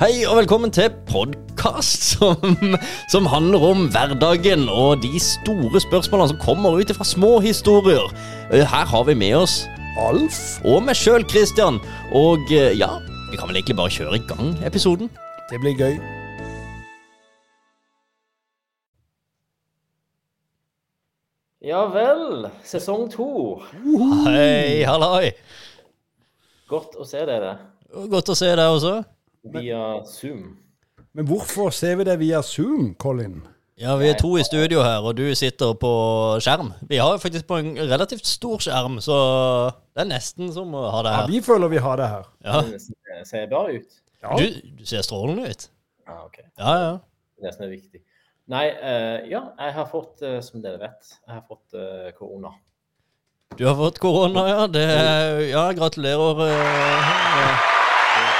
Hei og velkommen til podkast som, som handler om hverdagen og de store spørsmålene som kommer ut fra små historier. Eh, Her har vi med oss Alf og meg sjøl, Christian. Og eh, ja, vi kan vel egentlig bare kjøre i gang episoden. Det blir gøy. Ja vel, sesong to. Hei, halloi. Godt å se dere Godt å se deg også. Via Zoom. Men hvorfor ser vi det via Zoom, Colin? Ja, vi er to i studio her, og du sitter på skjerm. Vi har jo faktisk på en relativt stor skjerm, så det er nesten som å ha det her. Ja, vi føler vi har det her. Ja, Det ser bra ut. Ja. du, du ser strålende ut. Ja, ok. Ja, ja. Det er det som er viktig. Nei, uh, ja, jeg har fått, uh, som dere vet, jeg har fått uh, korona. Du har fått korona, ja. Det, ja, gratulerer.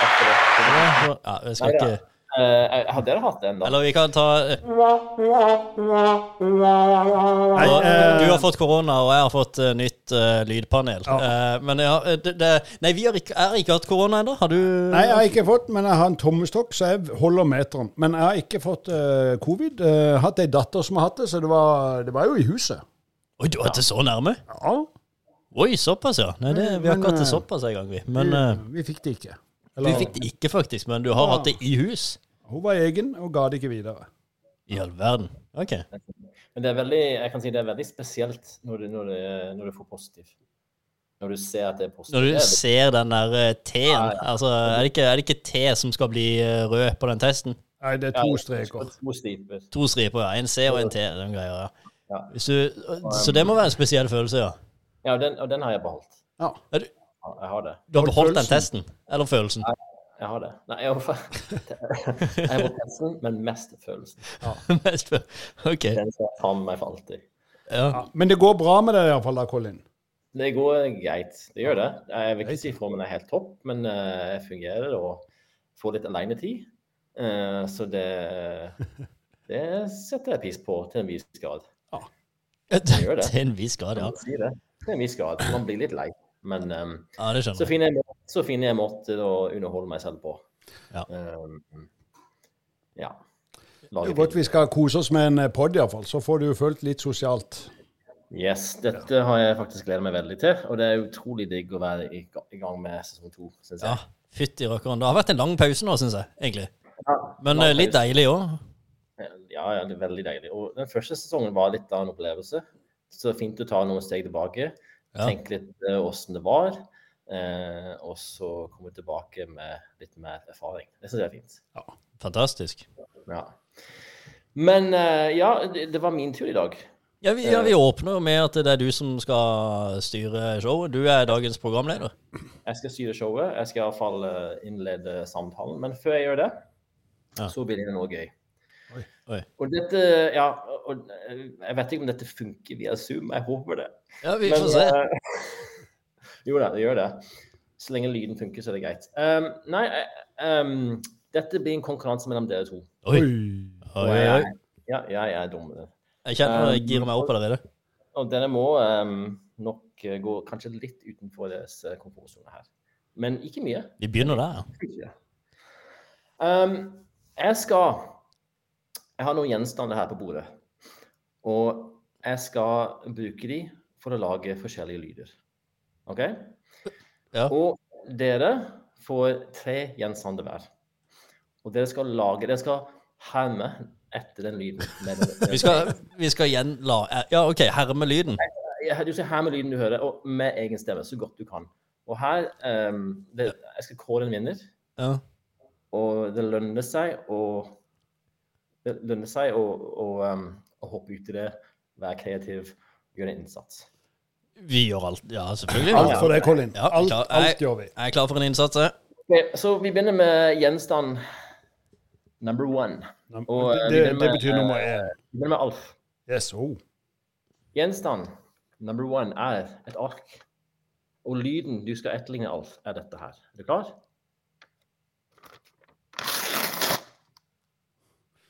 Eh, det. Ja, jeg skal ikke Uh, har dere hatt det da? Eller vi kan ta eh, Nei, eh, Du har fått korona, og jeg har fått uh, nytt eh, lydpanel. Ja. Eh, men ja, det, det, Nei, vi har ikke, jeg har ikke hatt korona ennå. Har du Nei, jeg har ikke fått, men jeg har en tommestokk, så jeg holder meteren. Men jeg har ikke fått eh, covid. Jeg har hatt ei datter som har hatt det, så det var, det var jo i huset. Oi, du har hatt det så nærme? Ja, Oi, såpass, ja. Nei, det, vi har ikke hatt det såpass såpass engang, vi. Men vi, eh, vi fikk det ikke. Vi du fikk det ikke, faktisk. Men du har Ja. hatt det i hus. Hun var egen og ga det ikke videre. I all verden. OK. Men det er veldig, jeg kan si det er veldig spesielt når du, når du, når du får positiv. Når du ser at det er positivt. Når du er ser den der eh, T-en Ja, ja. Altså, er det, ikke, er det ikke T som skal bli eh, rød på den testen? Nei, det er to streker. To striper. To striper, ja. En C og en T. Den greia, ja. Du, så det må være en spesiell følelse, ja. Ja, og den, og den har jeg beholdt. Ja. Er du, Ja, jeg har det. du har Beholdt beholdt den testen? Eller følelsen? Nei, Jeg har det. Nei, jeg har, jeg har fått testen, men mest følelsen. Mest følelsen. OK. Den skal jeg ta med meg for alltid. Ja. Ja, men det går bra med deg iallfall da, Colin. Det går greit. Det gjør det. Jeg vil ikke si at meg det er helt topp, men eh, jeg fungerer og får litt alenetid. Uh, så det, det setter jeg pris på til en viss grad. gjør det. Til en viss grad, ja. si det? Til en viss grad. Man blir litt lei. Men um, Ja, det så, finner jeg, så finner jeg måter å underholde meg selv på. Ja. Um, ja. Det er godt vi skal kose oss med en pod, iallfall. Så får du jo følt litt sosialt. Yes, dette har jeg faktisk gledet meg veldig til. Og det er utrolig digg å være i, gang med sesong to, syns Ja, fytti rakkeren. Det har vært en lang pause nå, syns jeg, egentlig. Ja, Men eh, litt pause. deilig òg. Ja, ja, det er veldig deilig. Og den første sesongen var litt av en opplevelse. Så fint å ta noen steg tilbake, Ja. tenke litt åssen det var, eh, og så komme tilbake med litt mer erfaring. Det syns jeg er fint. Ja, Fantastisk. Ja. Men eh, ja, det, var min tur i dag. Ja vi, ja, vi åpner med at det er du som skal styre showet. Du er dagens programleder. Jeg skal styre showet. Jeg skal iallfall innlede samtalen. Men før jeg gjør det, Ja. så blir det noe gøy. Oi. Oi. Og dette Ja, og eh, jeg vet ikke om dette funker via Zoom. Jeg håper det. Ja, vi Men, får se. Uh, jo da, det gjør det. Så lenge lyden funker, så er det greit. Um, nei, um, dette blir en konkurranse mellom dere to. Oi, Oi. oi, oi. jeg, ja, jeg er dommer. Jeg kjenner jeg girer meg opp allerede. Og dere må um, nok eh, gå kanskje litt utenfor deres komfortsone her. Men ikke mye. Vi begynner der, ja. Um, jeg skal Jeg har noen gjenstander her på bordet. Og jeg skal bruke de for å lage forskjellige lyder. OK? Ja. Og dere får tre gjenstander hver. Og dere skal lage Dere skal herme etter den lyden. Vi skal, vi skal igjen la Ja, OK, herme lyden. Du skal herme lyden du hører, og med egen stemme, så godt du kan. Og her um, det, Jeg skal kåre en vinner. Ja. Og det lønner seg å Det lønner seg å, å, um, å hoppe ut i det, være kreativ, gjøre en innsats. Vi gjør alt. Ja, selvfølgelig. Alt for deg, Colin. Ja, Alt, alt, alt gjør vi. Jeg er klar for en innsats. jeg. Ok, så vi begynner med gjenstand number one. Og, det, Det, med, det betyr nummer eh, én. Vi begynner med Alf. Yes, oh. Gjenstand number one er et ark. Og lyden du skal etterligne, Alf, er dette her. Er du klar?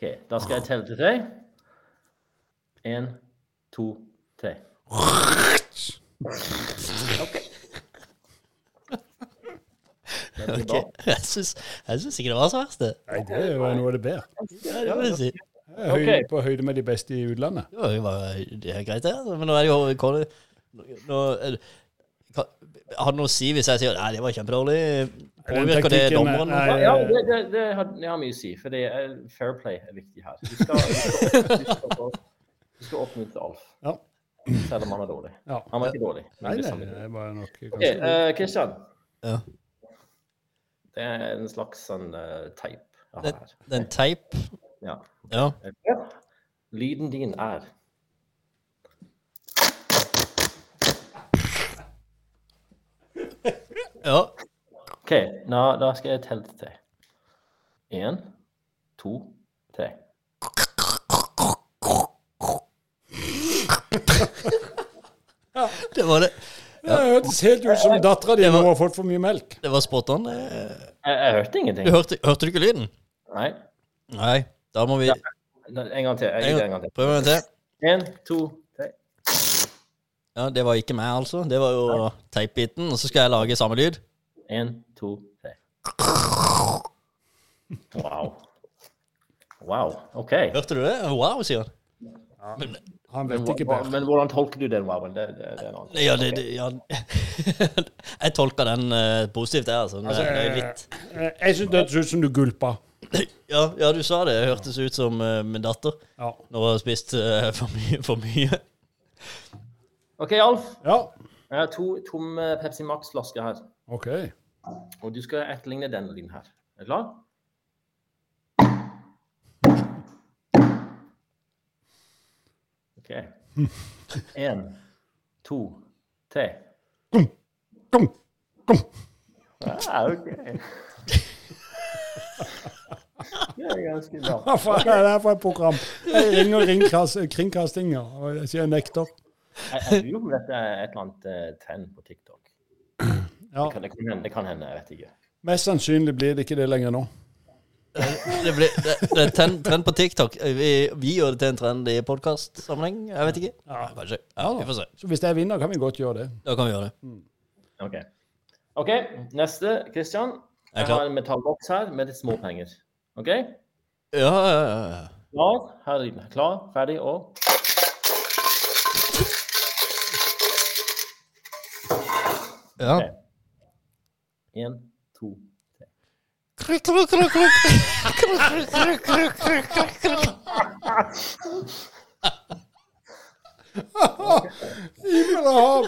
OK, da skal jeg telle til tre. Én, to, tre. OK. veldig Jeg syns, jeg syns ikke det var så verst, det. Nei, det er jo noe av det bedre. Ja, det vil jeg si. Høy, på høyde med de beste i utlandet. Det var det er greit, det. Men nå er det jo nå, er det- Har det noe å si hvis jeg sier nei, det var kjempedårlig? Påvirker det dommeren? nei, Ja, ja det, det, det, har, det har mye å si, for det er fair play er viktig her. Du skal, du skal, du skal, skal oppmuntre Alf, Ja. selv om han er dårlig. ja. Han var ikke dårlig. men Nei, det nei, det var nok Ok, uh, eh, Christian. Ja. Det er en slags sånn uh, teip Det, det er en teip. Ja. Ja. Lyden din er ja. OK, da, da skal jeg telle til. Én, to, tre. Det var det. Det hørtes helt ut som dattera di nå har fått for mye melk. Det var spot on. Jeg, jeg hørte ingenting. Du hørte, hørte du ikke lyden? Nei. Nei. Da må vi En gang til. Jeg en gir det en gang gang, til. Prøv en til. Én, to. Ja, Det var ikke meg, altså. Det var jo teipbiten. Og så skal jeg lage samme lyd. Én, to, tre. Wow. Wow. OK. Hørte du det? Wow, sier han. Men, Han Men, vet ikke bedre. men hvordan tolker du den wowen? Det, det, det er en annen. ja, det, det, ja. Jeg tolker den uh, positivt, jeg, altså. Det, det er litt Jeg, Jeg syns det hørtes ut som du gulpa. ja, ja, du sa det. Det hørtes ut som uh, min datter Ja. når hun har spist uh, for mye. For mye. OK, Alf. ja. Jeg har to tomme Pepsi Max-flasker her. OK. Og du skal etterligne denne lyden her. Er du klar? OK. Én, to, tre. Kom, kom. Ja, OK. Det er ganske bra. Hva er det for et program? Jeg ringer kringkastinger og sier nekter. Jeg, lurer på om dette er et eller annet eh, trend på TikTok. Ja. Det kan, det, kan hende, det kan hende, jeg vet ikke. Mest sannsynlig blir det ikke det lenger nå. Det, blir, det, det er trend, trend på TikTok. Vi, vi gjør det til en trend i podkastsammenheng. Jeg vet ikke. Ja. Kanskje. Ja, vi får se. Så hvis jeg vinner, kan vi godt gjøre det. Da kan vi gjøre det. OK. Ok, Neste, Christian. Jeg Jeg har en metallboks her med litt småpenger. OK? Ja, ja, ja. Klar? Her er. Klar, ferdig og ja. Én, to, tre. Himmel og hav!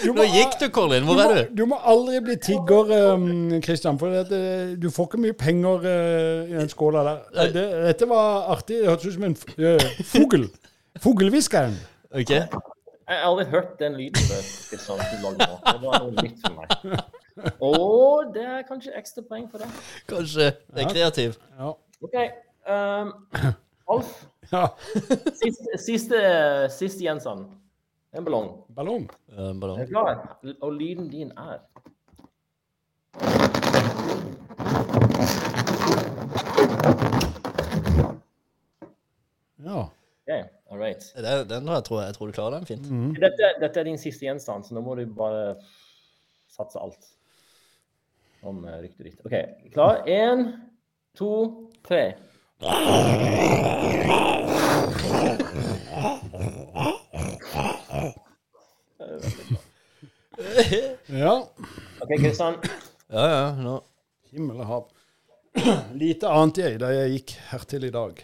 Du Nå gikk du, Colin. Hvor er du? Du må aldri bli tigger, um, for det, det, du får ikke mye penger uh, i den skåla der. Eh, Det, dette var artig. Det hørtes ut som en uh, fugl. Fuglehviskeren. Ok. Jeg har aldri hørt den lyden før. Du lager nå. Det var noe nytt for meg. Og det er kanskje ekstra poeng for det. Kanskje det er kreativ. Ja. OK. Um, Alf, ja. siste, siste, siste gjenstand. En ballong. Ballong. Eh, ballong. Er du klar? Og lyden din er Ja. OK, all right. Det, den tror jeg, tror jeg, tror du klarer den fint. Dette, dette er din siste gjenstand, så nå må du bare satse alt om eh, ryktet ditt. OK, klar? Én, to, tre. ja. OK, Kristian. Ja, ja. Nå. Himmel og hav. Lite ante jeg da jeg gikk hertil i dag.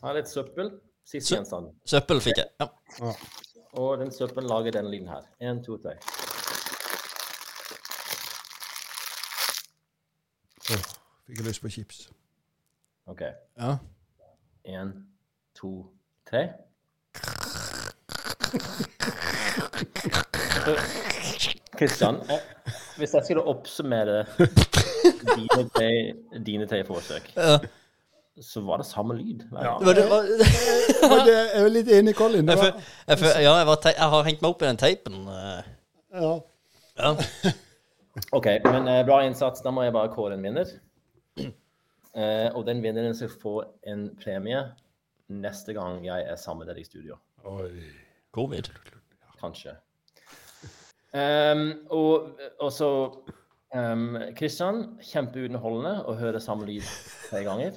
Her er litt søppel. Siste gjenstand. Søppel fikk jeg. Ja. Og den søppelen lager denne lyden her. Én, to, tre. Åh, fikk jeg lyst på chips. OK. ja. Én, to, tre. Kristian, eh, hvis jeg skulle oppsummere dine tre forsøk, Ja. Så var det samme lyd. Ja. Det var, det var, er jo litt enig, Colin. Det jeg, for, jeg, for, ja, jeg, var te jeg har hengt meg opp i den teipen. eh. ja. Ja. OK, men eh, bra innsats. Da må jeg bare kåre en vinner. Eh, og den vinneren skal få en premie neste gang jeg er sammen med deg i studio. Oi. Covid. Kanskje. Um, og, og så Um, Christian, kjempeunderholdende å høre samme lyd tre ganger.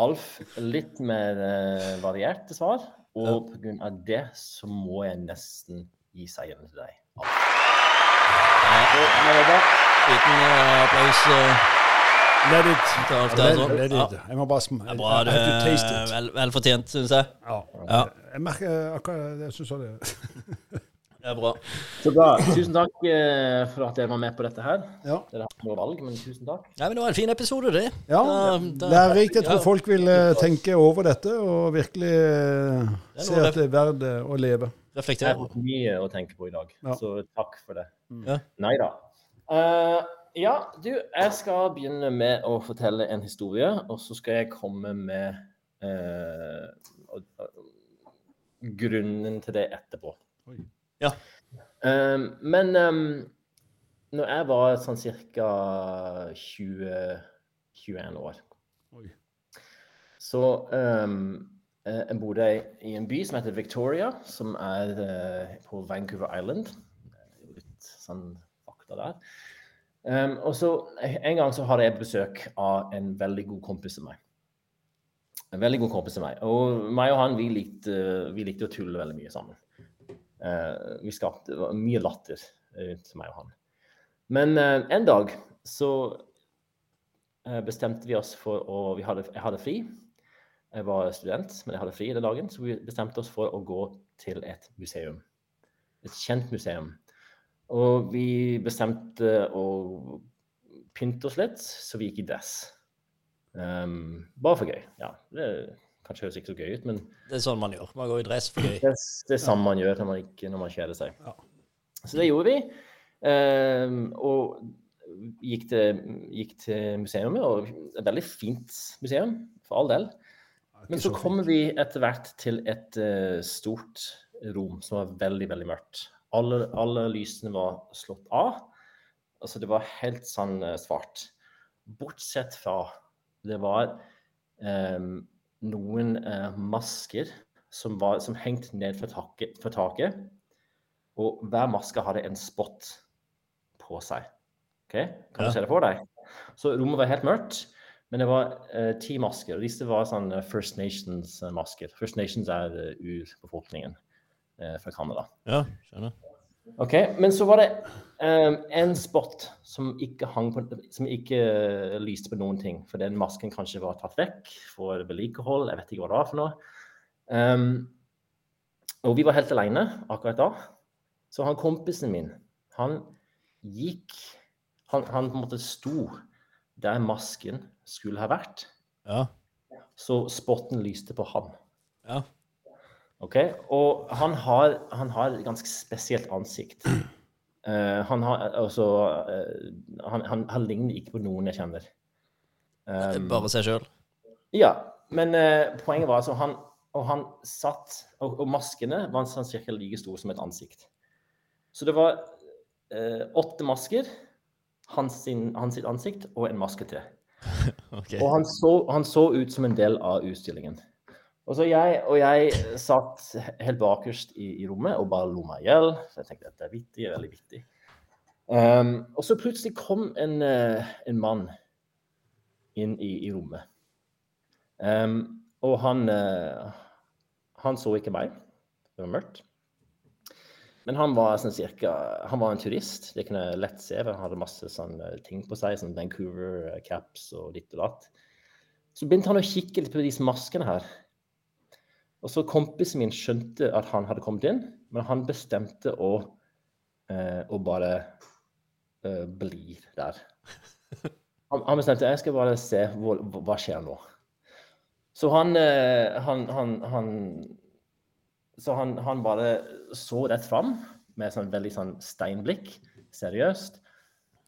Alf, litt mer uh, varierte svar. Og pga. det så må jeg nesten gi seieren til deg. Alf. Ja. Liten uh, applaus. Uh, Let it. Let. Jeg må bare sm bra. It. vel, vel fortjent, syns jeg. Ja. Ja. Jeg merker akkurat Jeg syns det. Det er bra. Så bra. Tusen takk uh, for at dere var med på dette her. Ja. Dere har noe valg, men tusen takk. Nei, men Det var en fin episode, det. Ja, Da- da- Lærerikt. Jeg tror ja. folk vil eh, tenke over dette og virkelig eh, Det er se at det er verdt eh, å leve. Jeg har hatt mye å tenke på i dag, Ja. så takk for det. Ja. Nei da. Uh, ja, du, jeg skal begynne med å fortelle en historie, og så skal jeg komme med eh, og- grunnen til det etterpå. Oi. Ja. Um, men um, når jeg var sånn ca. 20-21 år, Oi. så um, eh, jeg bodde i en by som heter Victoria, som er uh, på Vancouver Island. Litt sånn fakta der. Um, og så En gang så hadde jeg besøk av en veldig god kompis av meg. En veldig god kompis av meg. Og meg og han vi likte, vi likte å tulle veldig mye sammen. Eh, vi skapte mye latter rundt meg og han. Men eh, en dag så eh, bestemte vi oss for å hadde, Jeg hadde fri. Jeg var student, men jeg hadde fri den dagen, så vi bestemte oss for å gå til et museum. Et kjent museum. Og vi bestemte å pynte oss litt, så vi gikk i dress. Um, bare for gøy. Ja, det kanskje høres ikke så gøy ut, men Det er sånn man gjør. Man går i dress for gøy. det, det er samme man gjør når man, ikke, når man kjeder seg. Ja. Så det gjorde vi. Um, og gikk til, gikk til museet, og et veldig fint museum, for all del. Men så kommer vi etter hvert til et uh, stort rom som var veldig, veldig mørkt. Alle, alle lysene var slått av. Altså det var helt sånn svart. Bortsett fra det var ehm, noen eh, masker som, var, som hengte ned fra taket, fra taket. Og hver maske hadde en spott på seg. Ok, Kan Ja. du se det for deg? Så rommet var helt mørkt, men det var eh, ti masker. og Disse var sånn eh, First Nations-masker. First Nations er uh, urbefolkningen eh, fra Canada. Ja, skjønner. Ok, Men så var det um, en spot som ikke, hang på, som ikke eh, lyste på noen ting. For den masken kanskje var tatt vekk for vedlikehold. Jeg vet ikke hva det var for noe. Um, og vi var helt alene akkurat da. Så han kompisen min, han gikk Han, han på en måte sto der masken skulle ha vært. Ja. Så spotten lyste på han. Ja. Ok, Og han har, han har et ganske spesielt ansikt. Uh, han, har, altså, uh, han, han, ligner ikke på noen jeg kjenner. Um, Bare seg sjøl. ja, men uh, poenget var altså han Og han satt Og, og maskene var sånn cirka like store som et ansikt. Så det var eh, åtte masker, hans, sin, hans sitt ansikt og en maske til. okay. Og han så, han så ut som en del av utstillingen. Og, så jeg, og jeg satt helt bakerst i, i rommet og bare lo meg i hjel. Så jeg tenkte at det er vittig, veldig vittig. Um, og så plutselig kom en, eh, en mann inn i, i rommet. Um, og han, eh, han så ikke meg. Det var mørkt. Men han var sånn cirka Han var en turist. Det kunne jeg lett se. Han hadde masse sånne ting på seg, sånn Vancouver-caps og ditt og datt. Så begynte han å kikke litt på disse maskene her. Og så kompisen min skjønte at han hadde kommet inn, men han bestemte å, eh, å bare eh, bli der. Han, han bestemte jeg skal bare se hva, hva skjer nå. Så han, eh, han, han, så han bare så rett fram med sånn veldig sånn steinblikk, seriøst,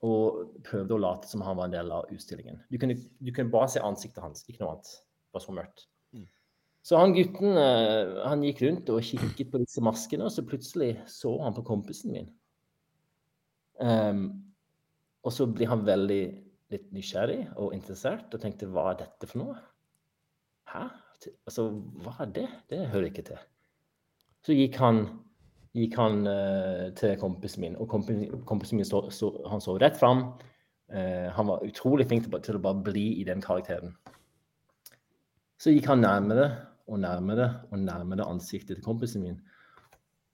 og prøvde å late som han var en del av utstillingen. Du kunne, du kunne bare se ansiktet hans, ikke noe annet. Det var så mørkt. Så han gutten eh, han gikk rundt og kikket på disse maskene, og så plutselig så han på kompisen min. Um, og så blir han veldig litt nysgjerrig og interessert og tenkte hva er dette for noe? Hæ? Altså, hva er det? Det hører ikke til. Så gikk han gikk han uh, til kompisen min, og kompisen, kompisen min så, så, han så rett fram. Uh, han var utrolig flink til, til, å bare bli i den karakteren. Så gikk han nærmere og nærmere og nærmere ansiktet til kompisen min.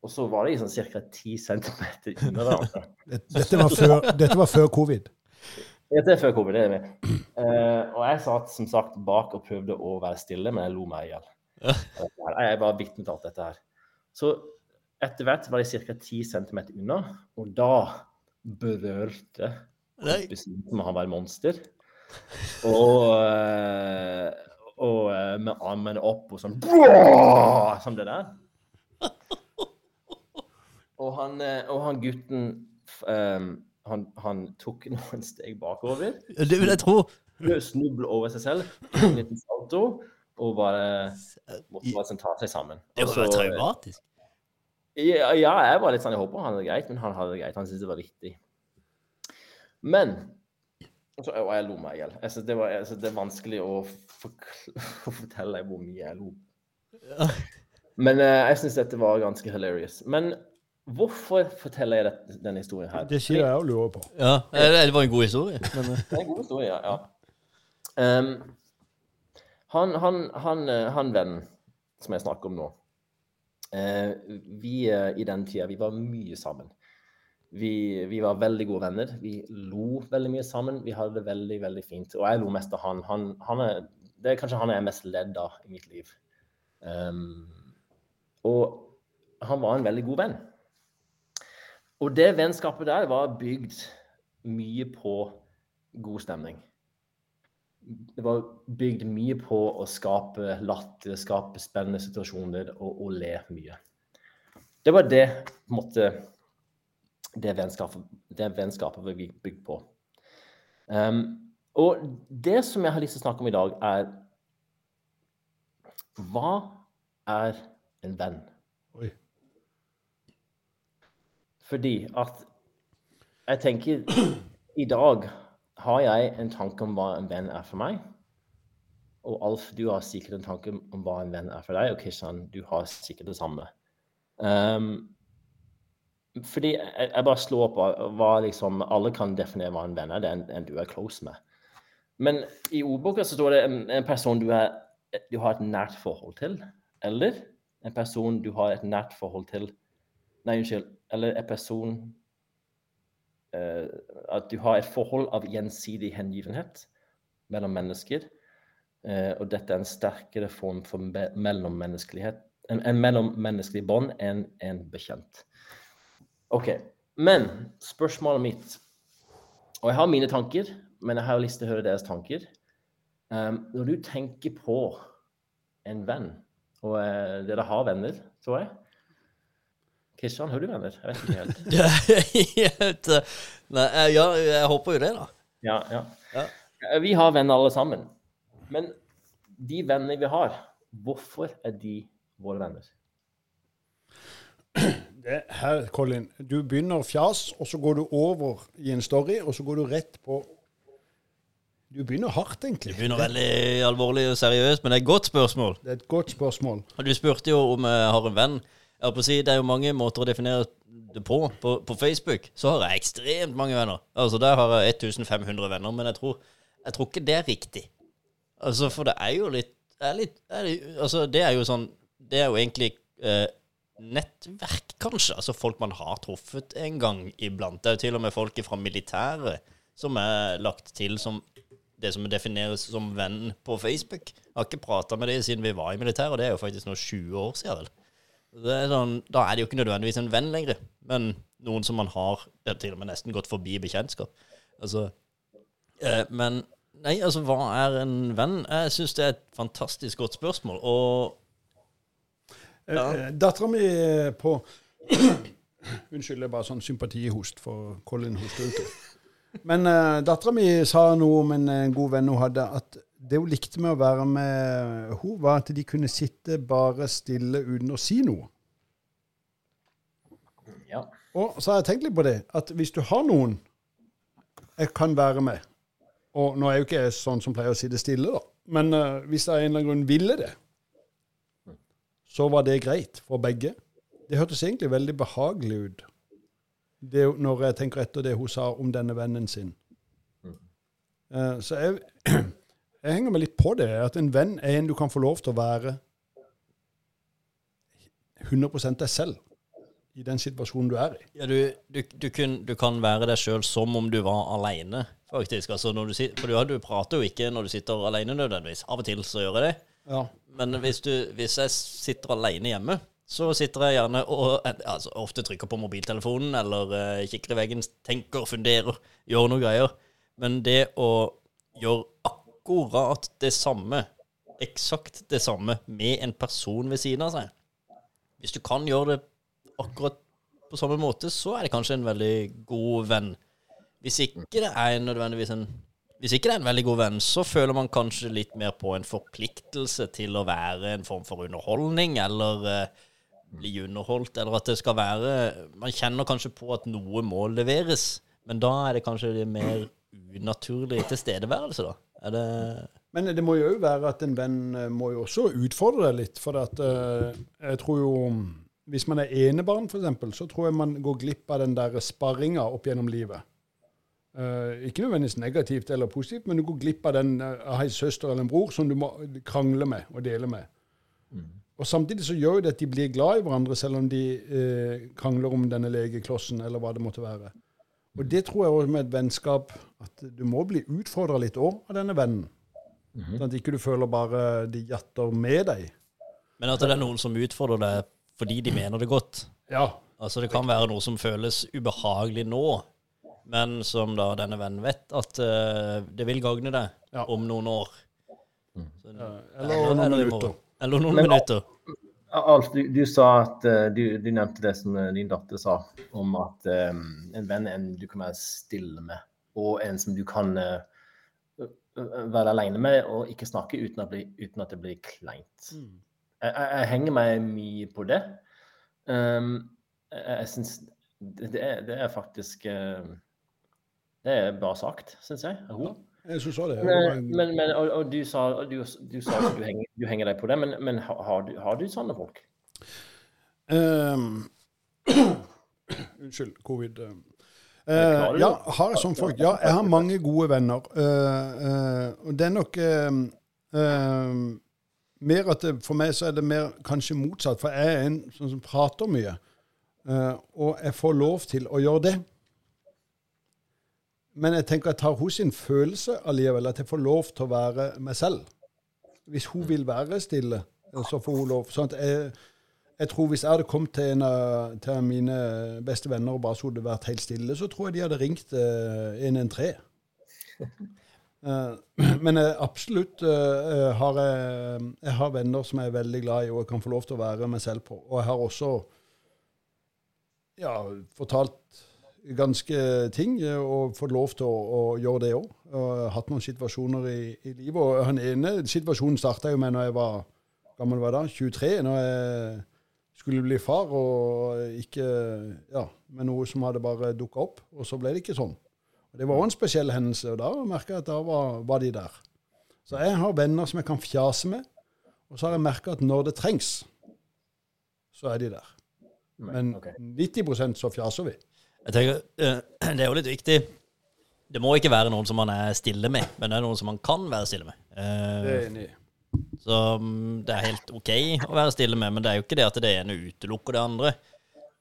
Og så var det sånn ca. 10 cm under hverandre. Dette var før, dette var før covid? Dette er før covid, det er vi. Uh, og jeg satt som sagt bak og prøvde å være stille, men jeg lo meg i hjel. Jeg var vitne til alt dette her. Så etter hvert var de ca. 10 cm unna, og da berørte kompisen som han var et monster. Og, uh, og uh, med armene opp og sånn Som det der. Og han, eh, og han gutten um, han, han, tok noen steg bakover. Det vil jeg tro. Snublet over seg selv, en liten salto, og bare måtte bare sånn ta seg sammen. Det var jo traumatisk. Ja, ja, jeg var litt sånn, jeg håper han hadde det greit, men han hadde det greit. Han syntes det var viktig. Men så, Og jeg lo meg i hjel. Altså, det, altså, det, er vanskelig å, å fortelle hvor mye jeg lo. Men uh, jeg syns dette var ganske hilarious. Men Hvorfor forteller jeg dette, denne historien her? Det sier jeg og lurer på. Ja, Det var en god historie. Men... Eh. det er en god historie, ja. Um, han, han, han, eh, han vennen som jeg snakker om nå uh, Vi uh, i den tida, vi var mye sammen. Vi, vi, var veldig gode venner. Vi lo veldig mye sammen. Vi hadde det veldig veldig fint. Og jeg lo mest av han. han, han er, det er kanskje han jeg er mest ledd av i mitt liv. Um, og han var en veldig god venn. Og det vennskapet der var bygd mye på god stemning. Det var bygd mye på å skape latter, skape spennende situasjoner og, og le mye. Det var det på en måte, det vennskapet, det vennskapet var bygd på. Um, og det som jeg har lyst til å snakke om i dag, er Hva er en venn? Oi. Fordi at jeg tenker I dag har jeg en tanke om hva en venn er for meg. Og Alf, du har sikkert en tanke om hva en venn er for deg. Og Kristian, du har sikkert det samme. Um, fordi jeg, bare slår opp hva liksom Alle kan definere hva en venn er. Det er en, en du er close med. Men i ordboka så står det en, en person du, er, du har et nært forhold til. Eller en person du har et nært forhold til Nei, unnskyld. Eller en person uh, At du har et forhold av gjensidig hengivenhet mellom mennesker. Uh, og dette er en sterkere form for mellommenneskelighet en, en mellommenneskelig bånd enn en bekjent. OK. Men spørsmålet mitt Og jeg har mine tanker, men jeg har lyst til å høre deres tanker. Um, når du tenker på en venn, og uh, dere har venner, tror jeg Kristian, har du venner? Jeg vet ikke helt. Nei, eh, ja, jeg håper jo det, da. Ja, ja, ja. Eh, vi har venner alle sammen. Men de vennene vi har, hvorfor er de våre venner? Det, her, Colin, du begynner fjas, og så går du over i en story, og så går du rett på Du begynner hardt, egentlig. Du begynner veldig alvorlig og seriøst, men det er et godt spørsmål. Det er et godt spørsmål. Du spurte jo om jeg har en venn. Si, det er jo mange måter å definere det på. på. På Facebook så har jeg ekstremt mange venner. Altså Der har jeg 1500 venner, men jeg tror, jeg tror ikke det er riktig. Altså For det er jo litt, er litt er det, Altså Det er jo sånn Det er jo egentlig eh, nettverk, kanskje. Altså folk man har truffet en gang iblant. Det er jo til og med folk fra militæret som er lagt til som det som defineres som venn på Facebook. Jeg har ikke prata med dem siden vi var i militæret, og det er jo faktisk nå 20 år siden. Er sånn, da er det jo ikke nødvendigvis en venn lenger, men noen som man har det til og med nesten gått forbi bekjentskap. Altså, eh, men nei, altså, hva er en venn? Jeg syns det er et fantastisk godt spørsmål, og ja. Eh, Dattera mi på Unnskyld, det er bare sånn sympatihost, for Colin hoster ikke. Men uh, dattera mi sa noe om en, en god venn hun hadde, at det hun likte med å være med hun var at de kunne sitte bare stille uten å si noe. Ja. Og så har jeg tenkt litt på det, at hvis du har noen jeg kan være med Og nå er jeg jo ikke sånn som pleier å sitte stille, da. Men uh, hvis jeg av en eller annen grunn ville det, så var det greit for begge. det hørtes egentlig veldig behagelig ut det, når jeg tenker etter det hun sa om denne vennen sin. Mm. Uh, så jeg, jeg, henger meg litt på det. At en venn er en du kan få lov til å være 100 deg selv i den situasjonen du er i. Ja, du, du, du, kun, du kan være deg sjøl som om du var aleine, faktisk. Altså, du, for du, du, prater jo ikke når du sitter aleine nødvendigvis. Av og til så gjør jeg det. Ja. Men hvis, hvis jeg sitter alene hjemme, så sitter jeg gjerne og altså, ofte trykker på mobiltelefonen eller uh, kikker i veggen, tenker, funderer, gjør noe greier. Men det å gjøre akkurat det samme, eksakt det samme, med en person ved siden av seg Hvis du kan gjøre det akkurat på samme måte, så er det kanskje en veldig god venn. Hvis ikke det er nødvendigvis en hvis ikke det er en veldig god venn, så føler man kanskje litt mer på en forpliktelse til å være en form for underholdning, eller uh, bli underholdt, eller at det skal være Man kjenner kanskje på at noe må leveres, men da er det kanskje det mer unaturlig tilstedeværelse, da. Er det Men det må jo òg være at en venn eh, må jo også utfordre deg litt, for at uh, jeg tror jo hvis man er enebarn, f.eks., så tror jeg man går glipp av den der sparringa opp gjennom livet. Uh, ikke nødvendigvis negativt eller positivt, men du går glipp av den uh, av ei søster eller en bror som du må krangle med og dele med. Mm. Og Samtidig så gjør det at de blir glad i hverandre, selv om de uh, krangler om denne legeklossen eller hva det måtte være. Og det tror jeg også med et vennskap at du må bli utfordra litt òg av denne vennen. Mm -hmm. Sånn at ikke du føler bare de jatter med deg. Men at det er noen som utfordrer deg fordi de mener det godt. Ja. Altså Det kan være noe som føles ubehagelig nå, men som da denne vennen vet at uh, det vil gagne deg ja. om noen år. Så, ja, eller, eller, noen minutter. Eller noen men, minutter. Alf, du, du, sa at uh, du, du, nevnte det som din datter sa, om at um, en venn er en du kan være stille med, og en som du kan uh, være alene med og ikke snakke uten at, bli, uten at det blir kleint. Mm. Jeg, jeg, henger meg mye på det. Um, jeg, jeg syns det, det, er faktisk uh, Det er bra sagt, syns jeg. Ja, jeg syns òg det. Men, men, men, og, og, du sa, du, du sa at du henger, du henger, deg på det, men, men har, du, har, du, sånne folk? Um, unnskyld, covid. Uh, ja, har jeg sånne folk? Ja, jeg har mange gode venner. Uh, uh, det er nok mer at det, For meg så er det mer kanskje motsatt, for jeg er en sånn som prater mye. Og jeg får lov til å gjøre det. Men jeg tenker jeg tar hos sin følelse allikevel, at jeg får lov til å være meg selv. Hvis hun vil være stille, så får hun lov. Sånn jeg, jeg, tror Hvis jeg hadde kommet til en av til mine beste venner og bare så hadde vært helt stille, så tror jeg de hadde ringt uh, 113. Uh, men jeg, absolutt uh, har jeg, jeg har venner som jeg er veldig glad i, og jeg kan få lov til å være meg selv på. Og jeg har også ja, fortalt ganske ting og fått lov til å, å gjøre det òg. Hatt noen situasjoner i, i, livet. Og han ene situasjonen starta jo med når jeg var gammel var da, 23, når jeg skulle bli far, og ikke ja, med noe som hadde bare dukka opp. Og så ble det ikke sånn. Og Det var òg en spesiell hendelse, og da merka jeg at da var, var, de der. Så jeg har venner som jeg kan fjase med, og så har jeg merka at når det trengs, så er de der. Men okay. 90 så fjaser vi. Jeg tenker, eh, Det er jo litt viktig. Det må ikke være noen som man er stille med, men det er noen som man kan være stille med. Eh, det er enig. Så mm, det er helt OK å være stille med, men det er jo ikke det at det ene utelukker det andre.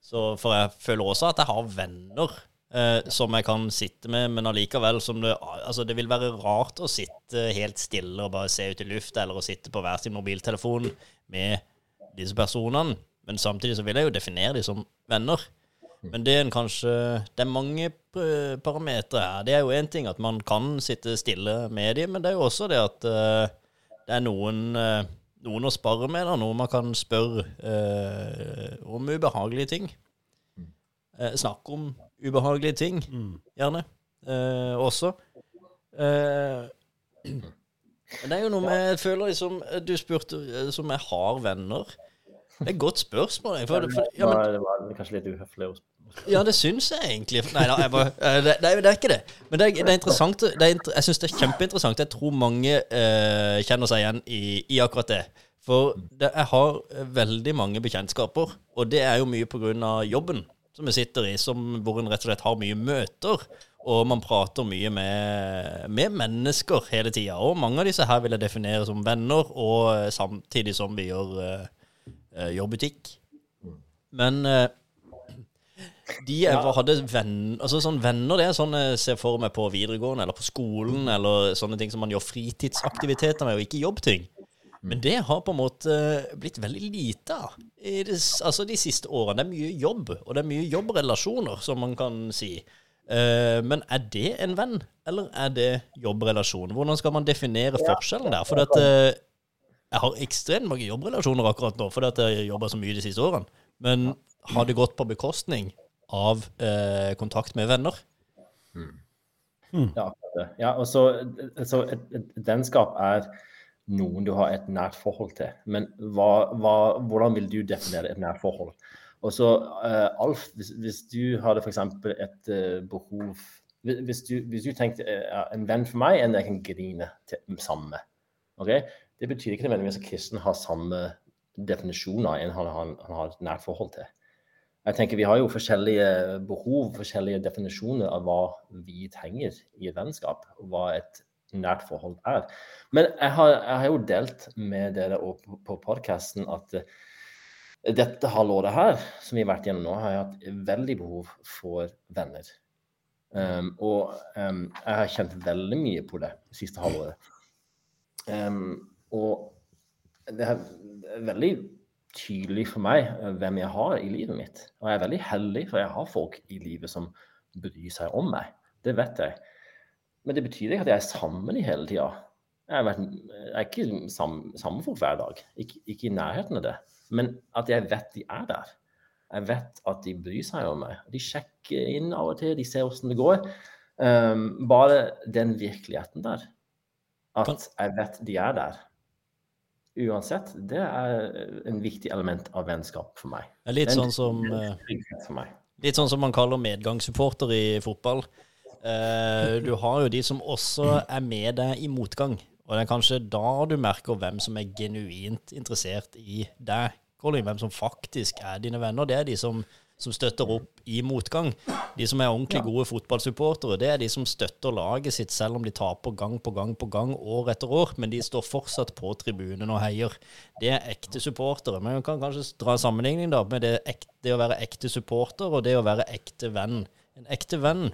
Så For jeg føler også at jeg har venner eh, som jeg kan sitte med, men allikevel som det Altså, det vil være rart å sitte helt stille og bare se ut i lufta, eller å sitte på hver sin mobiltelefon med disse personene. Men samtidig så vil jeg jo definere dem som venner. Men det er en kanskje Det er mange parametere her. Det er jo én ting at man kan sitte stille med dem, men det er jo også det at uh, det er noen, uh, noen å spare med, da, noe man kan spørre uh, om ubehagelige ting. snakke om ubehagelige ting, mm. gjerne, eh, også. Eh, det er jo noe med Jeg føler liksom Du spurte som jeg har venner. Det er et godt spørsmål. For, for, ja, men, det var kanskje litt uhøflig ja, det syns jeg egentlig. Nei da, bare, eh, det, det, det, er ikke det. Men det er, det er interessant. Er, jeg syns det er kjempeinteressant. Jeg tror mange uh, kjenner seg igjen i, i, akkurat det. For det, jeg har veldig mange bekjentskaper, og det er jo mye av jobben som jeg sitter i, som, hvor en rett og slett har mye møter. Og man prater mye med, med mennesker hele tida. Og mange av disse her vil jeg definere som venner, og samtidig som vi gjør uh, jobbutikk. Men uh, de ja. hadde venner altså sånn venner, det er sånn jeg ser for meg på videregående eller på skolen, eller sånne ting som man gjør fritidsaktiviteter med, og ikke jobbting. Men det har på en måte blitt veldig lite av altså de siste årene. Det er mye jobb, og det er mye jobbrelasjoner, som man kan si. Uh, men er det en venn, eller er det jobbrelasjon? Hvordan skal man definere forskjellen der? For at, uh, jeg har ekstremt mange jobbrelasjoner akkurat nå, fordi jeg jobba så mye de siste årene. Men har det gått på bekostning av eh, kontakt med venner? Mm. Mm. Ja, ja, og så, så et, et vennskap er noen du har et nært forhold til. Men hva, hva, hvordan vil du definere et nært forhold? Og så, uh, Alf, hvis, hvis, du hadde f.eks. et uh, behov hvis du, hvis du, tenkte uh, en venn for meg, en jeg kan grine til, sammen med okay? Det betyr ikke nødvendigvis at kristen har samme definisjoner enn han, han, han, har et nært forhold til. Jeg tenker Vi har jo forskjellige behov, forskjellige definisjoner av hva vi trenger i et vennskap. og hva et nært forhold er. Men jeg har, jeg har jo delt med dere på, på podkasten at uh, dette halvåret her, som vi har vært gjennom nå, har jeg hatt veldig behov for venner. Um, og um, jeg har kjent veldig mye på det siste halvåret. Um, og det er veldig tydelig for meg uh, hvem jeg har i livet mitt. Og jeg er veldig heldig, for jeg har folk i livet som bryr seg om meg. Det vet jeg. Men det betyr ikke at jeg er sammen med dem hele tida. Jeg, jeg, er ikke sammen, sammen folk hver dag. Ikke, ikke, i nærheten av det. Men at jeg vet de er der. Jeg vet at de bryr seg om meg. De sjekker inn av og til, de ser åssen det går. Um, bare den virkeligheten der. At jeg vet de er der. Uansett, det er en viktig element av vennskap for meg. Litt sånn som, eh, litt sånn som man kaller medgangssupporter i fotball. Uh, du har jo de som også er med deg i motgang. Og det er kanskje da du merker hvem som er genuint interessert i deg. Colin, hvem som faktisk er dine venner. Det er de som, som støtter opp i motgang. De som er ordentlig gode fotballsupportere, det er de som støtter laget sitt selv om de taper gang på gang på gang, år etter år. Men de står fortsatt på tribunen og heier. Det er ekte supportere. Men man kan kanskje dra en sammenligning da med det, ekte, det å være ekte supporter og det å være ekte venn. En ekte venn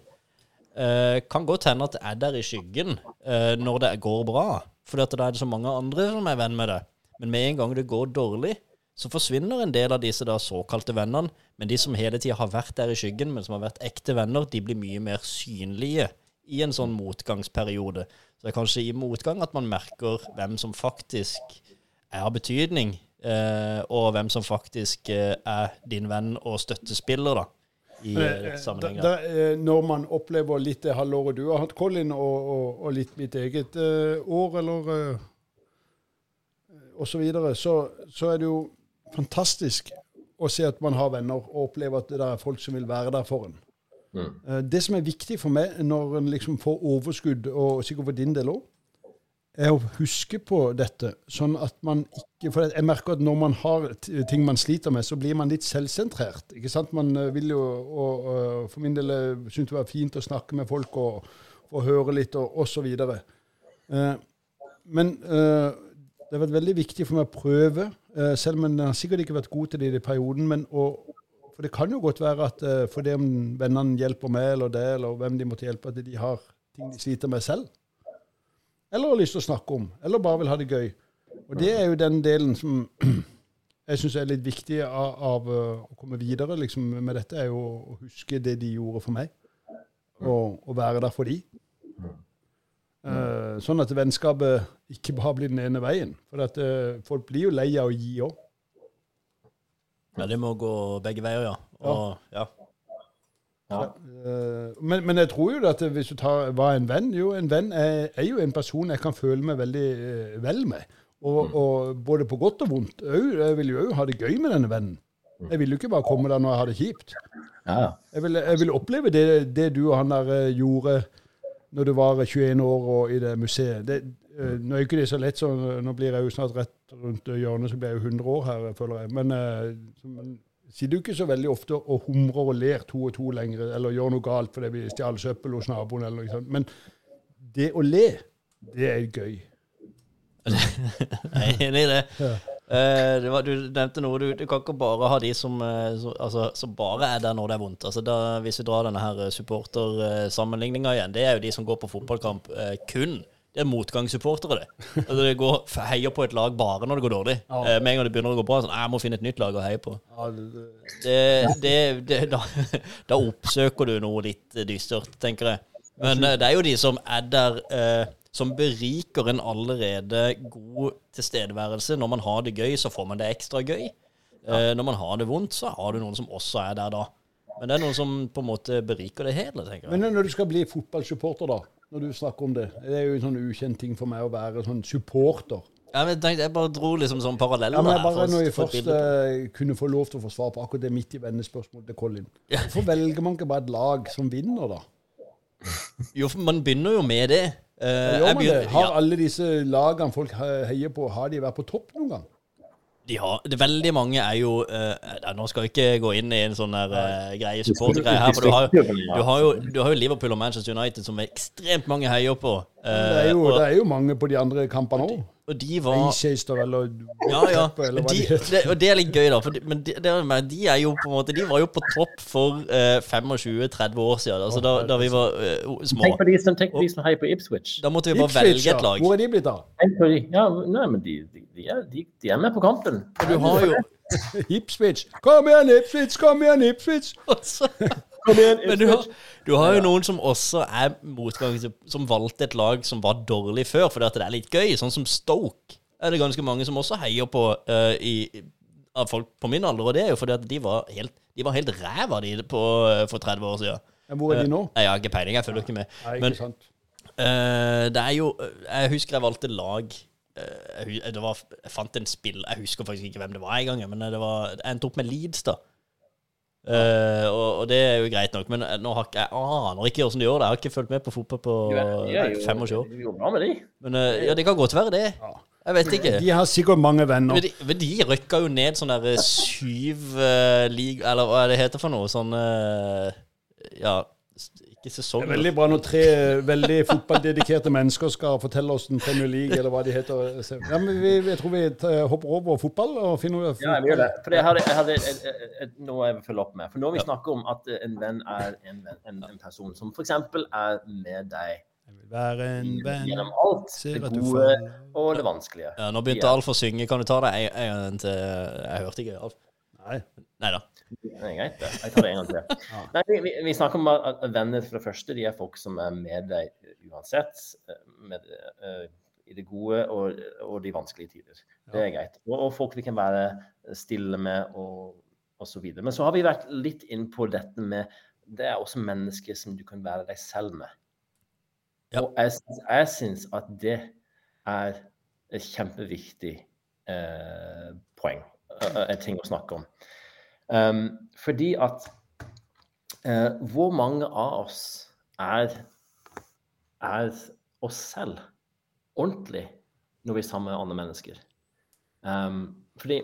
Uh, kan godt hende at det er der i skyggen uh, når det går bra, for da er det så mange andre som er venn med det. Men med en gang det går dårlig, så forsvinner en del av disse da såkalte vennene. Men de som hele tida har vært der i skyggen, men som har vært ekte venner, de blir mye mer synlige i en sånn motgangsperiode. Så det er kanskje i motgang at man merker hvem som faktisk er av betydning, eh, og hvem som faktisk er din venn og støttespiller, da i men, sammenheng. Da, da, når man opplever litt det halvåret du har hatt, Colin, og, og, og litt mitt eget uh, år, eller og så videre, så, så er det jo fantastisk å se at man har venner, og oppleve at det er folk som vil være der for en. Mm. Uh, det som er viktig for meg når en liksom får overskudd, og sikkert for din del òg, er å huske på dette, sånn at man ikke For jeg merker at når man har ting man sliter med, så blir man litt selvsentrert. ikke sant? Man eh, vil jo, og, og for min del eh, synes det var fint å snakke med folk og få høre litt, og osv. Eh, men eh, det har vært veldig viktig for meg å prøve, eh, selv om har sikkert ikke vært god til det i perioden. men å, For det kan jo godt være at eh, fordi om vennene hjelper meg eller det, eller hvem de måtte hjelpe, at de har ting de sliter med selv eller har lyst til å snakke om, eller bare vil ha det gøy. Og det er jo den delen som jeg syns er litt viktig av, av, eh, å komme videre liksom, med dette, er jo å huske det de gjorde for meg, og, og være der for de. Uh, sånn at vennskapet ikke bare blir den ene veien. For at, uh, folk blir jo lei av å gi òg. Ja, det må gå begge veier, ja. Og, ja. Ja. Uh, men, men, jeg tror jo at hvis du tar hva en venn Jo, en venn er, er jo en person jeg kan føle meg veldig vel med. Og, mm. og, både på godt og vondt. Jeg vil jo òg ha det gøy med denne vennen. Mm. Jeg vil jo ikke bare komme der når jeg har det kjipt. Ja. Jeg, vil, jeg, vil, oppleve det, det, du og han der gjorde når du var 21 år og i det museet. Det, Uh, nå er ikke det så lett, så nå blir jeg jo snart rett rundt hjørnet, så blir jeg jo 100 år her, føler jeg. Men sier sitter du ikke så veldig ofte og humrer og ler to og to lenger, eller gjør noe galt fordi vi stjal søppel hos naboen, eller noe sånt. Men det å le, det er gøy. jeg er enig i det. Ja. Uh, var, du nevnte noe. Du, du, kan ikke bare ha de som, uh, altså, som bare er der når det er vondt. Altså, da, hvis vi drar denne her supportersammenligninga igjen, det er jo de som går på fotballkamp uh, kun. Det er motgangssupportere, det. Altså, det går, heier på et lag bare når det går dårlig. Ja. med en gang det begynner å gå bra, sånn Jeg må finne et nytt lag å heie på. Ja, det, det, da, da, oppsøker du noe litt dystert, tenker jeg. Men det er jo de som er der som beriker en allerede god tilstedeværelse. Når man har det gøy, så får man det ekstra gøy. Ja. Eh, når man har det vondt, så har du noen som også er der da. Men det er noen som på en måte beriker det hele. tenker jeg. Men når du skal bli fotballsupporter, da, når du snakker om det Det er jo en sånn ukjent ting for meg å være sånn supporter. Ja, men Jeg bare dro liksom sånn paralleller. Ja, men jeg bare Når jeg først uh, kunne få lov til å få svar på akkurat det midt i vennespørsmålet til Colin, hvorfor velger man ikke bare et lag som vinner, da? Jo, for man begynner jo med det. Uh, gjør man begynner, det? Har ja. alle disse lagene folk heier på, har de vært på topp noen gang? De har, det Veldig mange er jo uh, Nå skal vi ikke gå inn i en sånn der, uh, greie supportergreie her. For du har, du, har jo, du har, jo, Liverpool og Manchester United som ekstremt mange heier på. Uh, det, er jo, og, det, er jo, mange på de andre kampene òg. Og de var Manchester eller Ja, ja. Eller de, det, og det er litt gøy, da. For de, men de, de, er jo på en måte De var jo på topp for uh, 25-30 år siden. Altså da, da vi var uh, små. Tenk på de som, tenk på de som heier på Ipswich. Da måtte vi bare Ipswich, velge et lag. Hvor er de blitt av? Ja, nei, men de, er, de, er, med på kampen. Og du har jo Ipswich. Kom igjen, Ipswich! Kom igjen, Ipswich! Men du har, du har, jo noen som også er motgang, som valgte et lag som var dårlig før, fordi at det er litt gøy. Sånn som Stoke er det ganske mange som også heier på uh, i, av folk på min alder. Og det er jo fordi at de var helt, de var helt ræva de på, uh, for 30 år siden. Hvor er de nå? Uh, jeg har ikke peiling, jeg følger ikke med. Nei, ikke Men sant. det er jo Jeg husker jeg valgte lag det var, jeg fant en spill Jeg husker faktisk ikke hvem det var engang, men det var, jeg endte opp med Leeds, da. Uh, og, og, det er jo greit nok, men nå har ikke, jeg aner ikke hvordan de gjør det. Jeg har ikke fulgt med på fotball på fem 25 år. Men uh, ja, det kan godt være det. Jeg vet ikke. De har sikkert mange venner. Men de, men de rykka jo ned sånn derre syv uh, lig... Eller hva er det heter for noe? Sånn Ja ikke sesong. Det er veldig bra når tre veldig fotballdedikerte mennesker skal fortelle oss den Premier League, eller hva de heter. Ja, men vi, jeg tror vi hopper over fotball og finner ut Ja, vi gjør det. For jeg hadde, jeg hadde et, et, et, noe jeg vil følge opp med. For når vi snakker om at en venn er en, en, en person som f.eks. er med deg være en venn Gjennom alt. Det gode og det vanskelige. Ja, Nå begynte Alf å synge. Kan du ta det en gang til? Jeg hørte ikke Alf. Nei. Nei da. Det er greit, det. Jeg tar det en gang til. ja. Nei, vi, vi, snakker om at venner for det første, de er folk som er med deg uansett. Med, uh, I det gode og, og, de vanskelige tider. Det er greit. Og, og folk vi kan være stille med og så videre. Men så har vi vært litt inn på dette med Det er også mennesker som du kan være deg selv med. Ja. Og jeg, jeg syns at det er et kjempeviktig eh, poeng. En ting å snakke om. Um, fordi at uh, hvor mange av oss er, er oss selv ordentlig når vi er sammen med andre mennesker? Um, fordi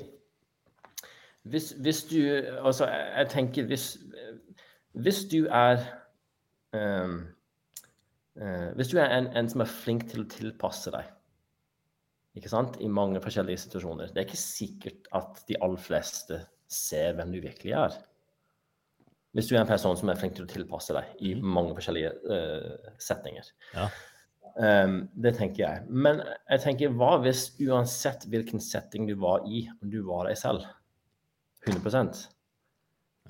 hvis, hvis, du Altså, jeg tenker hvis, hvis du er um, uh, Hvis du er en, en, som er flink til å tilpasse deg ikke sant? i mange forskjellige situasjoner Det er ikke sikkert at de aller fleste ser hvem du virkelig er. Hvis du er en person som er flink til å tilpasse deg i mm. mange forskjellige uh, setninger. Ja. Um, det tenker jeg. Men jeg tenker, hva hvis uansett hvilken setting du var i, om du var deg selv 100%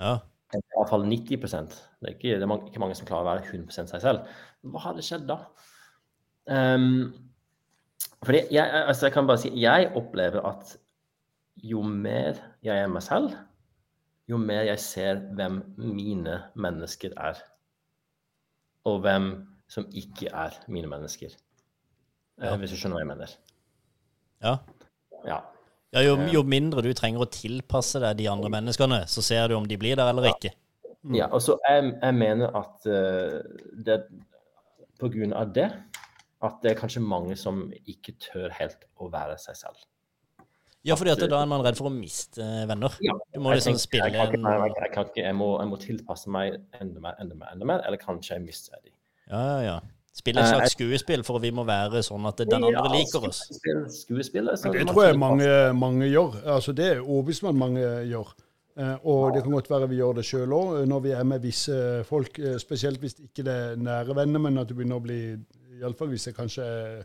Ja. Iallfall 90 Det er, ikke, det er ikke mange som klarer å være 100% seg selv. Hva hadde skjedd da? Um, fordi jeg, altså jeg kan bare si, jeg opplever at jo mer jeg er meg selv, jo mer jeg ser hvem mine mennesker er. Og hvem som ikke er mine mennesker. Eh, ja. Hvis du skjønner hva jeg mener. Ja. ja. ja jo, jo, mindre du trenger å tilpasse deg de andre menneskene, så ser du om de blir der eller ikke. Mm. Ja, og så jeg, jeg mener at uh, det på grunn av det at det er kanskje mange som ikke tør helt å være seg selv. Ja, fordi at da er man redd for å miste venner. Ja, Du må liksom tenker, spille jeg, kan ikke, jeg, jeg, kan ikke, jeg, må, jeg må tilpasse meg enda mer, enda mer, enda mer eller kanskje jeg mister dem. Ja, ja, ja. Spille et slags skuespill for vi må være sånn at den andre liker oss. Skuespill, Det tror jeg mange, mange gjør. Altså, det er overbevist om at mange gjør. Eh, og det kan godt være vi gjør det sjøl òg, når vi er med visse folk. eh, Spesielt hvis ikke det er nære venner, men at det begynner å bli Iallfall hvis det kanskje er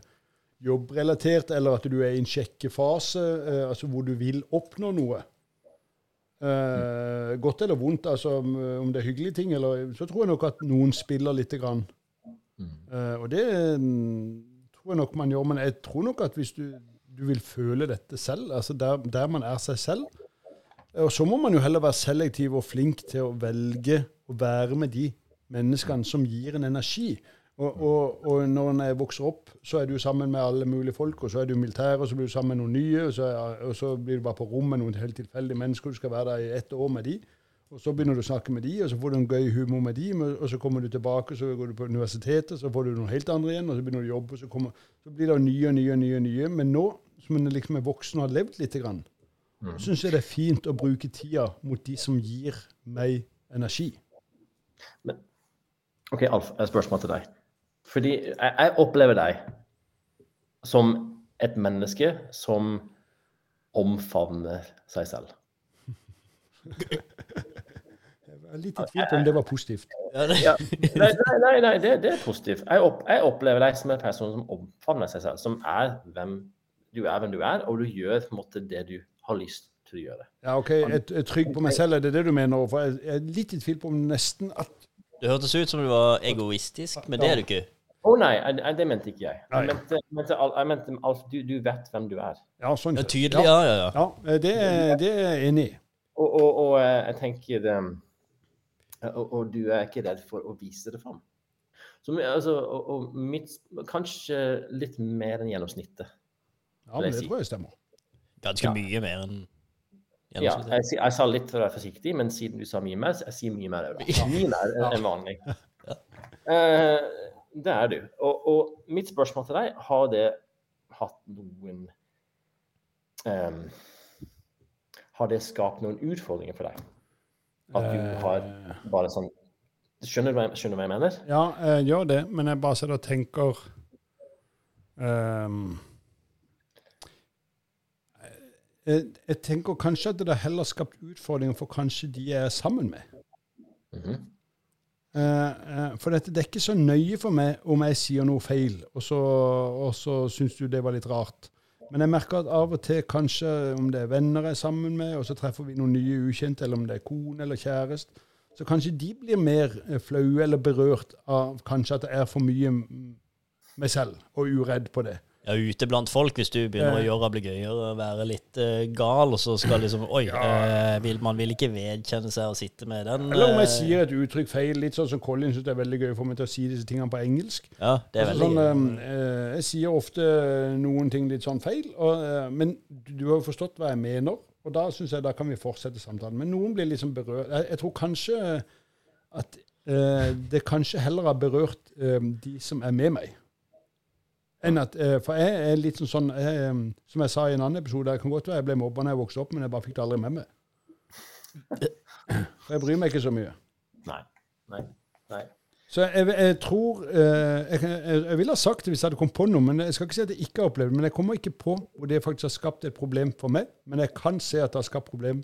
jobbrelatert, eller at du er i en sjekkefase, eh, altså hvor du vil oppnå noe. Eh, godt eller vondt, altså om, om det er hyggelige ting, eller så tror jeg nok at noen spiller lite grann. Eh, og det mm, tror jeg nok man gjør, men jeg tror nok at hvis du, du vil føle dette selv, altså der, der man er seg selv, eh, og så må man jo heller være selektiv og flink til å velge å være med de menneskene som gir en energi. Og, og, og når en vokser opp, så er du sammen med alle mulige folk, og så er du militær, og så blir du sammen med noen nye, og så, er, og så blir du bare på rom med noen helt tilfeldige mennesker, du skal være der i ett år med de. Og så begynner du å snakke med de, og så får du en gøy humor med de, og så kommer du tilbake, så går du på universitetet, så får du noen helt andre igjen, og så begynner du å jobbe, og så, kommer, så blir det nye og nye og nye. nye. Men nå som en liksom er voksen og har levd litt, grann, så syns jeg det er fint å bruke tida mot de som gir meg energi. OK, Alf, et spørsmål til deg. Fordi jeg, jeg opplever deg som et menneske som omfavner seg selv. Jeg er litt i tvil på om det var positivt. Ja. Nei, nei, nei, nei det, det er positivt. Jeg, opp, jeg opplever deg som en person som omfavner seg selv, som er hvem du er, hvem du er, og du gjør på en måte det du har lyst til å gjøre. Ja, OK, jeg er trygg på meg selv, er det det du mener? For jeg jeg er litt i tvil på om nesten at det hørtes ut som du var egoistisk, men det er du ikke. Å nei, jeg, jeg, det mente ikke jeg. Jeg mente, mente, al- jeg mente altså, du, du vet hvem du er. Ja, sånn. Det er sett. tydelig, ja, ja, ja. Ja, det, er- det er jeg enig i. Og, og, og eh, jeg tenker det, og, og du er ikke redd for å vise det fram. Så, altså, og, og mitt, kanskje litt mer enn gjennomsnittet. Ja, men det tror jeg stemmer. Ganske Ja. mye mer enn Ja, jeg, jeg sa litt for å være forsiktig, men siden du sa mye mer, så jeg sier mye mer. Da. Mye mer enn vanlig. vanlig. Eh, det er du. Og, og mitt spørsmål til deg, har det hatt noen um, Har det skapt noen utfordringer for deg? At du har Eh, bare sånn Skjønner du hva jeg, skjønner du hva jeg mener? Ja, jeg gjør det, men jeg bare sitter og tenker um, jeg, jeg tenker kanskje at det har heller skapt utfordringer for kanskje de jeg er sammen med. Eh, eh, for dette, det er ikke så nøye for meg om jeg sier noe feil, og så, og så syns du det var litt rart. Men jeg merker at av og til, kanskje om det er venner jeg er sammen med, og så treffer vi noen nye ukjente, eller om det er kone eller kjæreste, så kanskje de blir mer eh, flaue eller berørt av kanskje at det er for mye meg selv, og uredd på det. Ja, ute blant folk, hvis du begynner å gjøre gøyere og være litt uh, gal, og så skal liksom Oi, eh, vil, man vil ikke vedkjenne seg å sitte med den. Eller om jeg eh, sier et uttrykk feil, litt sånn som Colin syns det er veldig gøy for meg til å si disse tingene på engelsk. Ja, det er Altså, veldig sånn, uh, jeg sier ofte noen ting litt sånn feil, og, men du, har jo forstått hva jeg mener, og da syns jeg da kan vi fortsette samtalen. Men noen blir liksom berørt. Jeg, jeg tror kanskje at det kanskje heller har berørt eh, de som er med meg. Enn at, eh, for jeg er litt sånn, sånn jeg, eh, Som jeg sa i en annen episode, jeg kan godt være jeg ble mobba da jeg vokste opp, men jeg bare fikk det aldri med meg. For jeg bryr meg ikke så mye. Nei. Nei. Nei. Så jeg, jeg tror eh, jeg, jeg, jeg ville ha sagt det hvis jeg hadde kommet på noe, men jeg skal ikke si at jeg ikke har opplevd det. Men jeg kommer ikke på hvor det faktisk har skapt et problem for meg. Men jeg kan se at det har skapt problem,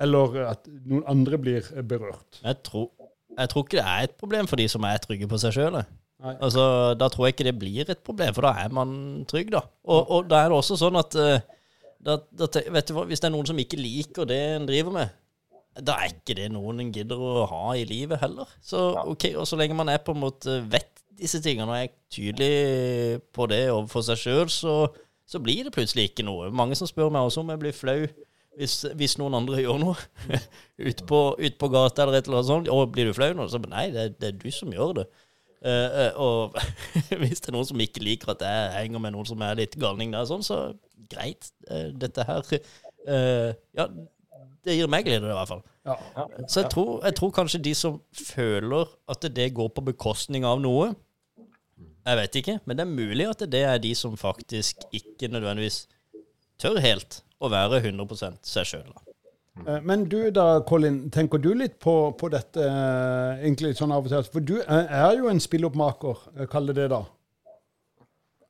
eller at noen andre blir berørt. Jeg tror, jeg tror ikke det er et problem for de som er trygge på seg sjøl. Altså, da tror jeg ikke det blir et problem, for da er man trygg, da. Og, og da er det også sånn at eh, da, da, vet du hva, Hvis det er noen som ikke liker det en driver med, da er ikke det noen en gidder å ha i livet heller. Så ok, Og så lenge man er på en måte vet disse tingene og er tydelig på det overfor seg sjøl, så, så blir det plutselig ikke noe. Mange som spør meg også om jeg blir flau hvis, hvis noen andre gjør noe ute på, ut på gata eller et eller annet sånt. Og blir du flau nå? Så nei, det, det er du som gjør det. Eh, og hvis det er noen som ikke liker at jeg henger med noen som er litt galning der, sånn, så greit. Uh, dette her Ja, det gir meg glede, i hvert fall. Ja. Så jeg tror, jeg tror kanskje de som føler at det går på bekostning av noe, Jeg vet ikke, men det er mulig at det er de som faktisk ikke nødvendigvis tør helt å være 100 seg sjøl. Eh, Men du da, Colin, tenker du litt på, på dette eh, egentlig sånn av og til? For du er er jo en spilloppmaker, eh, kall det det da.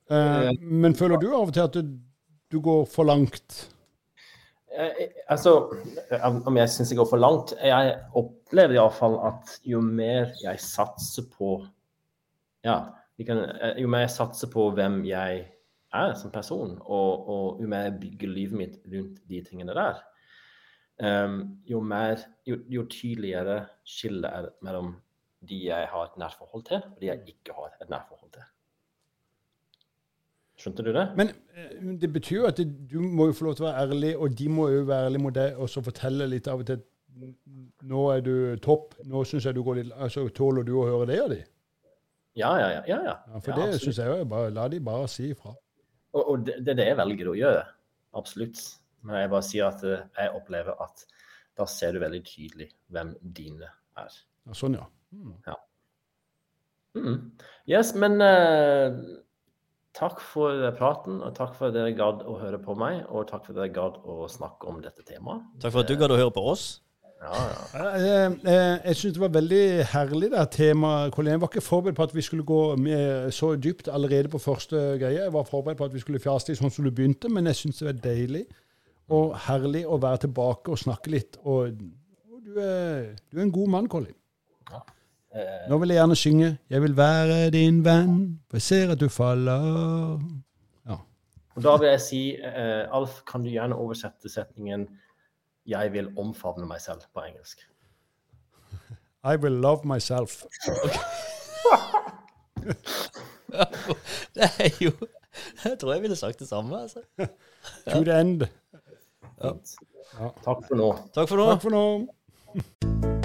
Eh, Men føler du av og til at du, du går for langt? Eh, altså, om jeg syns jeg går for langt Jeg opplever iallfall at jo mer jeg satser på Ja, kan, eh, jo mer jeg satser på hvem jeg er som person, og, og jo mer jeg bygger livet mitt rundt de tingene der, em, jo, mer, jo, jo tydeligere skillet er mellom de jeg har et nært forhold til, og de jeg ikke har et nært forhold til. Skjønte du det? Men eh, det betyr jo at du må jo få lov til å være ærlig, og de må jo være ærlige mot deg og så fortelle litt av og til nå er du topp, nå syns jeg du går litt altså Tåler du å høre det av de? Ja, ja, ja. ja, ja. Ja, for det syns jeg jo bare La de bare si ifra. Og, og det, det er det jeg velger å gjøre. Absolutt. Men jeg bare sier at eh, jeg opplever at da ser du veldig tydelig hvem dine er. Ja, sånn, ja. Mm. Mm. Yes, men eh, takk for praten, og takk for at dere gadd å høre på meg, og takk for at dere gadd å snakke om dette temaet. Takk for at du gadd å høre på oss. Ja, ja. Jeg, jeg, Jeg syns det var veldig herlig, det temaet. Jeg var ikke forberedt på at vi skulle gå med så dypt allerede på første greie. Jeg var forberedt på at vi skulle fjase litt sånn som du begynte, men jeg syns det var deilig og herlig å være tilbake og snakke litt. Og, og du, er, du er en god mann, Colin. Eh, Nå vil jeg gjerne synge 'Jeg vil være din venn, for jeg ser at du faller'. og da vil jeg si, eh, Alf, kan du gjerne oversette setningen 'Jeg vil omfavne meg selv' på engelsk. I will love myself. Det er jo Jeg tror jeg ville sagt det samme. altså. To the end. Takk for nå. Takk for nå. Takk for nå.